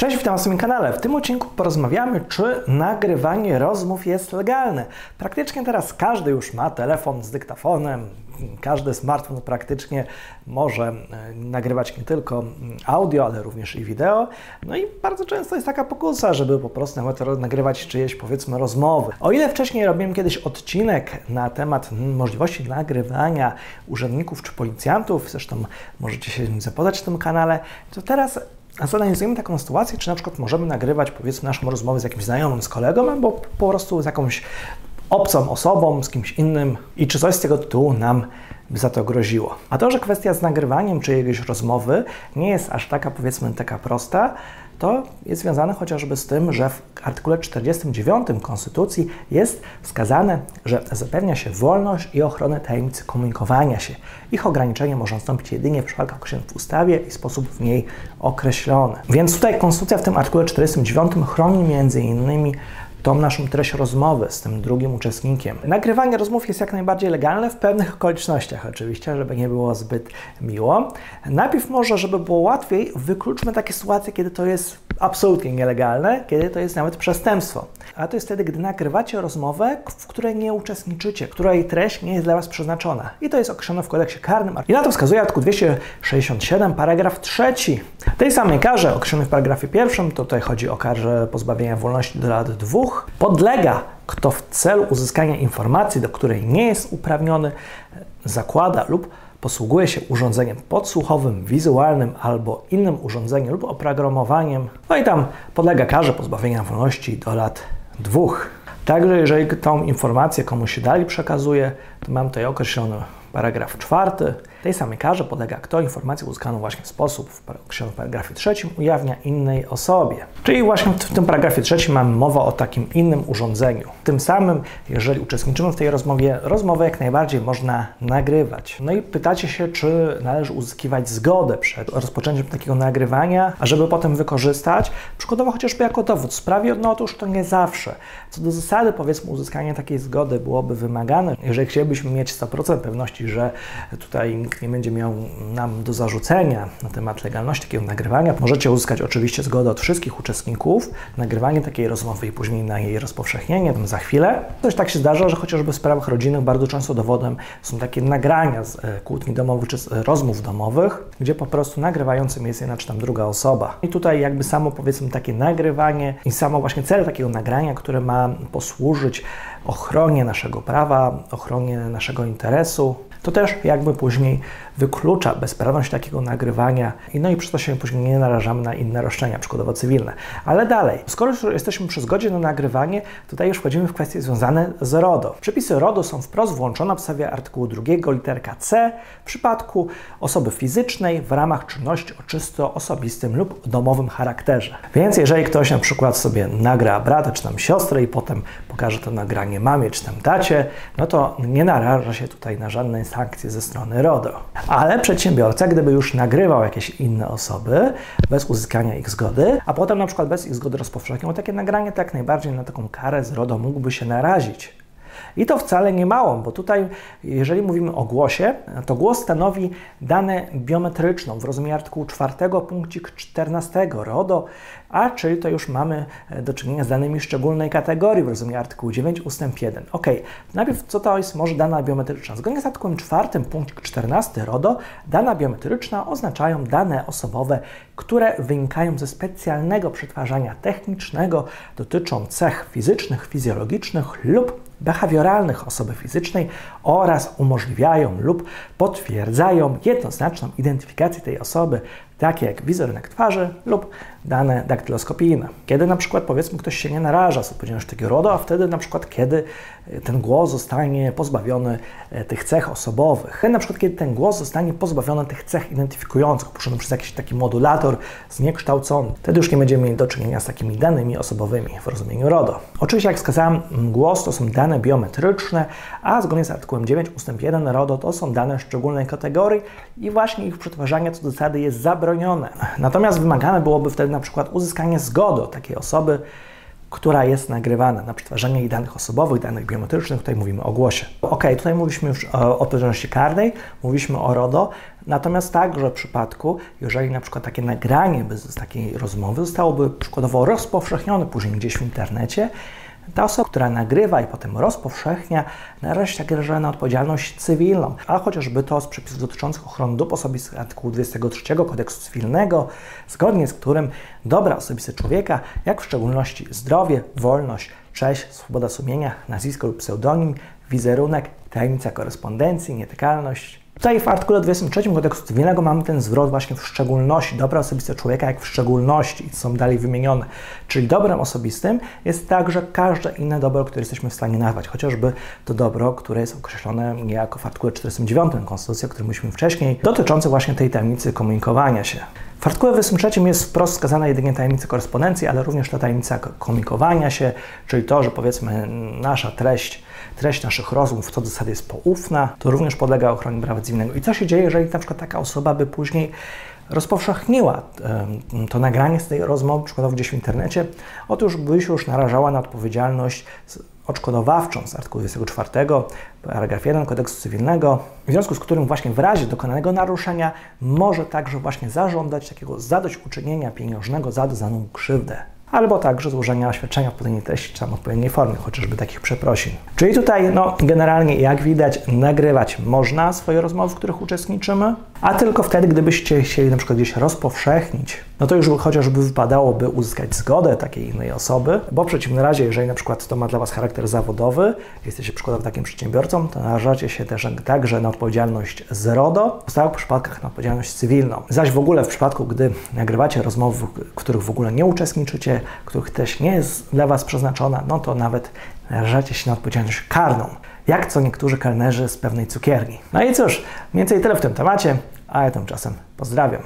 Cześć, witam na swoim kanale. W tym odcinku porozmawiamy, czy nagrywanie rozmów jest legalne. Praktycznie teraz każdy już ma telefon z dyktafonem, każdy smartfon praktycznie może e, nagrywać nie tylko audio, ale również i wideo. No i bardzo często jest taka pokusa, żeby po prostu nawet nagrywać czyjeś powiedzmy rozmowy. O ile wcześniej robiłem kiedyś odcinek na temat możliwości nagrywania urzędników czy policjantów, zresztą możecie się z nim zapoznać w tym kanale, to teraz a zanalizujemy taką sytuację, czy na przykład możemy nagrywać powiedzmy naszą rozmowę z jakimś znajomym, z kolegą, albo po prostu z jakąś obcą osobą, z kimś innym i czy coś z tego tytułu nam by za to groziło. A to, że kwestia z nagrywaniem czyjegoś rozmowy nie jest aż taka powiedzmy taka prosta, to jest związane chociażby z tym, że w artykule 49 Konstytucji jest wskazane, że zapewnia się wolność i ochronę tajemnicy komunikowania się. Ich ograniczenie może nastąpić jedynie w przypadkach określonych w ustawie i sposób w niej określony. Więc tutaj Konstytucja w tym artykule 49 chroni między innymi tą naszą treść rozmowy z tym drugim uczestnikiem. Nagrywanie rozmów jest jak najbardziej legalne w pewnych okolicznościach oczywiście, żeby nie było zbyt miło. Najpierw może, żeby było łatwiej, wykluczmy takie sytuacje, kiedy to jest absolutnie nielegalne, kiedy to jest nawet przestępstwo. A to jest wtedy, gdy nagrywacie rozmowę, w której nie uczestniczycie, której treść nie jest dla Was przeznaczona. I to jest określone w kodeksie karnym. I na to wskazuje artykuł 267, paragraf 3. Tej samej karze określonej w paragrafie pierwszym, to tutaj chodzi o karze pozbawienia wolności do lat dwóch, podlega. Kto w celu uzyskania informacji, do której nie jest uprawniony, zakłada lub posługuje się urządzeniem podsłuchowym, wizualnym albo innym urządzeniem lub oprogramowaniem, no i tam podlega karze pozbawienia wolności do lat dwóch. Także jeżeli tą informację komuś się dali przekazuje, to mam tutaj określony paragraf czwarty, tej samej karze podlega kto informację uzyskaną właśnie w sposób w paragrafie trzecim ujawnia innej osobie. Czyli właśnie w tym paragrafie trzecim mamy mowę o takim innym urządzeniu. Tym samym, jeżeli uczestniczymy w tej rozmowie, rozmowę jak najbardziej można nagrywać. No i pytacie się, czy należy uzyskiwać zgodę przed rozpoczęciem takiego nagrywania, a żeby potem wykorzystać, przykładowo chociażby jako dowód w sprawie, no otóż to nie zawsze. Co do zasady, powiedzmy, uzyskanie takiej zgody byłoby wymagane, jeżeli chcielibyśmy mieć 100% pewności, że tutaj nikt nie będzie miał nam do zarzucenia na temat legalności takiego nagrywania. Możecie uzyskać oczywiście zgodę od wszystkich uczestników, nagrywanie takiej rozmowy i później na jej rozpowszechnienie, tam za chwilę. Coś tak się zdarza, że chociażby w sprawach rodzinnych bardzo często dowodem są takie nagrania z e, kłótni domowych czy z e, rozmów domowych, gdzie po prostu nagrywającym jest jedna czy tam druga osoba. I tutaj jakby samo powiedzmy takie nagrywanie i samo właśnie cel takiego nagrania, które ma posłużyć ochronie naszego prawa, ochronie naszego interesu, to też jakby później wyklucza bezprawność takiego nagrywania no i przez to się później nie narażamy na inne roszczenia, przykładowo cywilne. Ale dalej, skoro już jesteśmy przy zgodzie na nagrywanie, tutaj już wchodzimy w kwestie związane z RODO. Przepisy RODO są wprost włączone w podstawie artykułu 2 literka C w przypadku osoby fizycznej w ramach czynności o czysto osobistym lub domowym charakterze. Więc jeżeli ktoś na przykład sobie nagra brata czy tam siostrę i potem pokaże to nagranie mamie czy tam tacie, no to nie naraża się tutaj na żadne sankcje ze strony RODO. Ale przedsiębiorca, gdyby już nagrywał jakieś inne osoby bez uzyskania ich zgody, a potem na przykład bez ich zgody rozpowszechniał takie nagranie, tak najbardziej na taką karę z RODO mógłby się narazić. I to wcale nie małą, bo tutaj, jeżeli mówimy o głosie, to głos stanowi dane biometryczną w rozumieniu artykułu 4 punkcik 14 RODO, a czyli to już mamy e, do czynienia z danymi szczególnej kategorii w rozumieniu artykułu 9 ustęp 1. Ok, najpierw co to jest może dana biometryczna? Zgodnie z artykułem 4 punkt 14 RODO, dana biometryczna oznaczają dane osobowe, które wynikają ze specjalnego przetwarzania technicznego, dotyczą cech fizycznych, fizjologicznych lub behawioralnych osoby fizycznej oraz umożliwiają lub potwierdzają jednoznaczną identyfikację tej osoby takie jak wizerunek twarzy lub dane daktyloskopijne. Kiedy na przykład powiedzmy ktoś się nie naraża z odpowiedzialności takiego RODO, a wtedy na przykład kiedy e, ten głos zostanie pozbawiony e, tych cech osobowych. Na przykład kiedy ten głos zostanie pozbawiony tych cech identyfikujących, puszczony przez jakiś taki modulator zniekształcony. Wtedy już nie będziemy mieli do czynienia z takimi danymi osobowymi w rozumieniu RODO. Oczywiście jak wskazałem, głos to są dane biometryczne, a zgodnie z artykułem 9 ust. 1 RODO to są dane szczególnej kategorii i właśnie ich przetwarzanie co do zasady jest zabronione zabronione. Natomiast wymagane byłoby wtedy na przykład uzyskanie zgody od takiej osoby która jest nagrywana na przetwarzanie jej danych osobowych, danych biometrycznych, tutaj mówimy o głosie. Ok, tutaj mówiliśmy już o odpowiedzialności karnej, mówiliśmy o RODO, natomiast także w przypadku, jeżeli na przykład takie nagranie z takiej rozmowy zostałoby przykładowo rozpowszechnione później gdzieś w internecie, ta osoba, która nagrywa i potem rozpowszechnia, narazi się także na odpowiedzialność cywilną, a chociażby to z przepisów dotyczących ochrony dóbr osobistych artykułu 23 Kodeksu Cywilnego, zgodnie z którym dobra osobiste człowieka, jak w szczególności zdrowie, wolność, cześć, swoboda sumienia, nazwisko lub pseudonim, wizerunek, tajemnica korespondencji, nietykalność, Tutaj w artykule 23 kodeksu cywilnego mamy ten zwrot właśnie w szczególności, dobra osobiste człowieka jak w szczególności, są dalej wymienione. Czyli dobrem osobistym jest także każde inne dobro, które jesteśmy w stanie nazwać, chociażby to dobro, które jest określone niejako w artykule 49 Konstytucji, o którym mówiliśmy wcześniej, dotyczące właśnie tej tajemnicy komunikowania się. W artykule 23 jest wprost wskazana jedynie tajemnica korespondencji, ale również ta tajemnica komunikowania się, czyli to, że powiedzmy nasza treść, treść naszych rozmów co do zasady jest poufna, to również podlega ochronie prawa cywilnego. I co się dzieje, jeżeli na przykład taka osoba by później rozpowszechniła to nagranie z tej rozmowy, przykładowo gdzieś w internecie, otóż by się już narażała na odpowiedzialność odszkodowawczą z artykułu 24, paragraf 1 kodeksu cywilnego, w związku z którym właśnie w razie dokonanego naruszenia może także właśnie zażądać takiego zadośćuczynienia pieniężnego za doznaną krzywdę albo także złożenia oświadczenia w odpowiedniej treści czy tam odpowiedniej formie, chociażby takich przeprosin. Czyli tutaj, no, generalnie, jak widać, nagrywać można swoje rozmowy, w których uczestniczymy, a tylko wtedy, gdybyście chcieli na przykład gdzieś rozpowszechnić, no to już chociażby wypadałoby uzyskać zgodę takiej innej osoby, bo w przeciwnym razie, jeżeli na przykład to ma dla Was charakter zawodowy, jesteście przykładowo takim przedsiębiorcą, to narażacie się też także na odpowiedzialność z RODO, w stałych przypadkach na odpowiedzialność cywilną. Zaś w ogóle w przypadku, gdy nagrywacie rozmowy, w których w ogóle nie uczestniczycie, których też nie jest dla Was przeznaczona, no to nawet narażacie się na odpowiedzialność karną jak co niektórzy kelnerzy z pewnej cukierni. No i cóż, więcej tyle w tym temacie, a ja tymczasem pozdrawiam.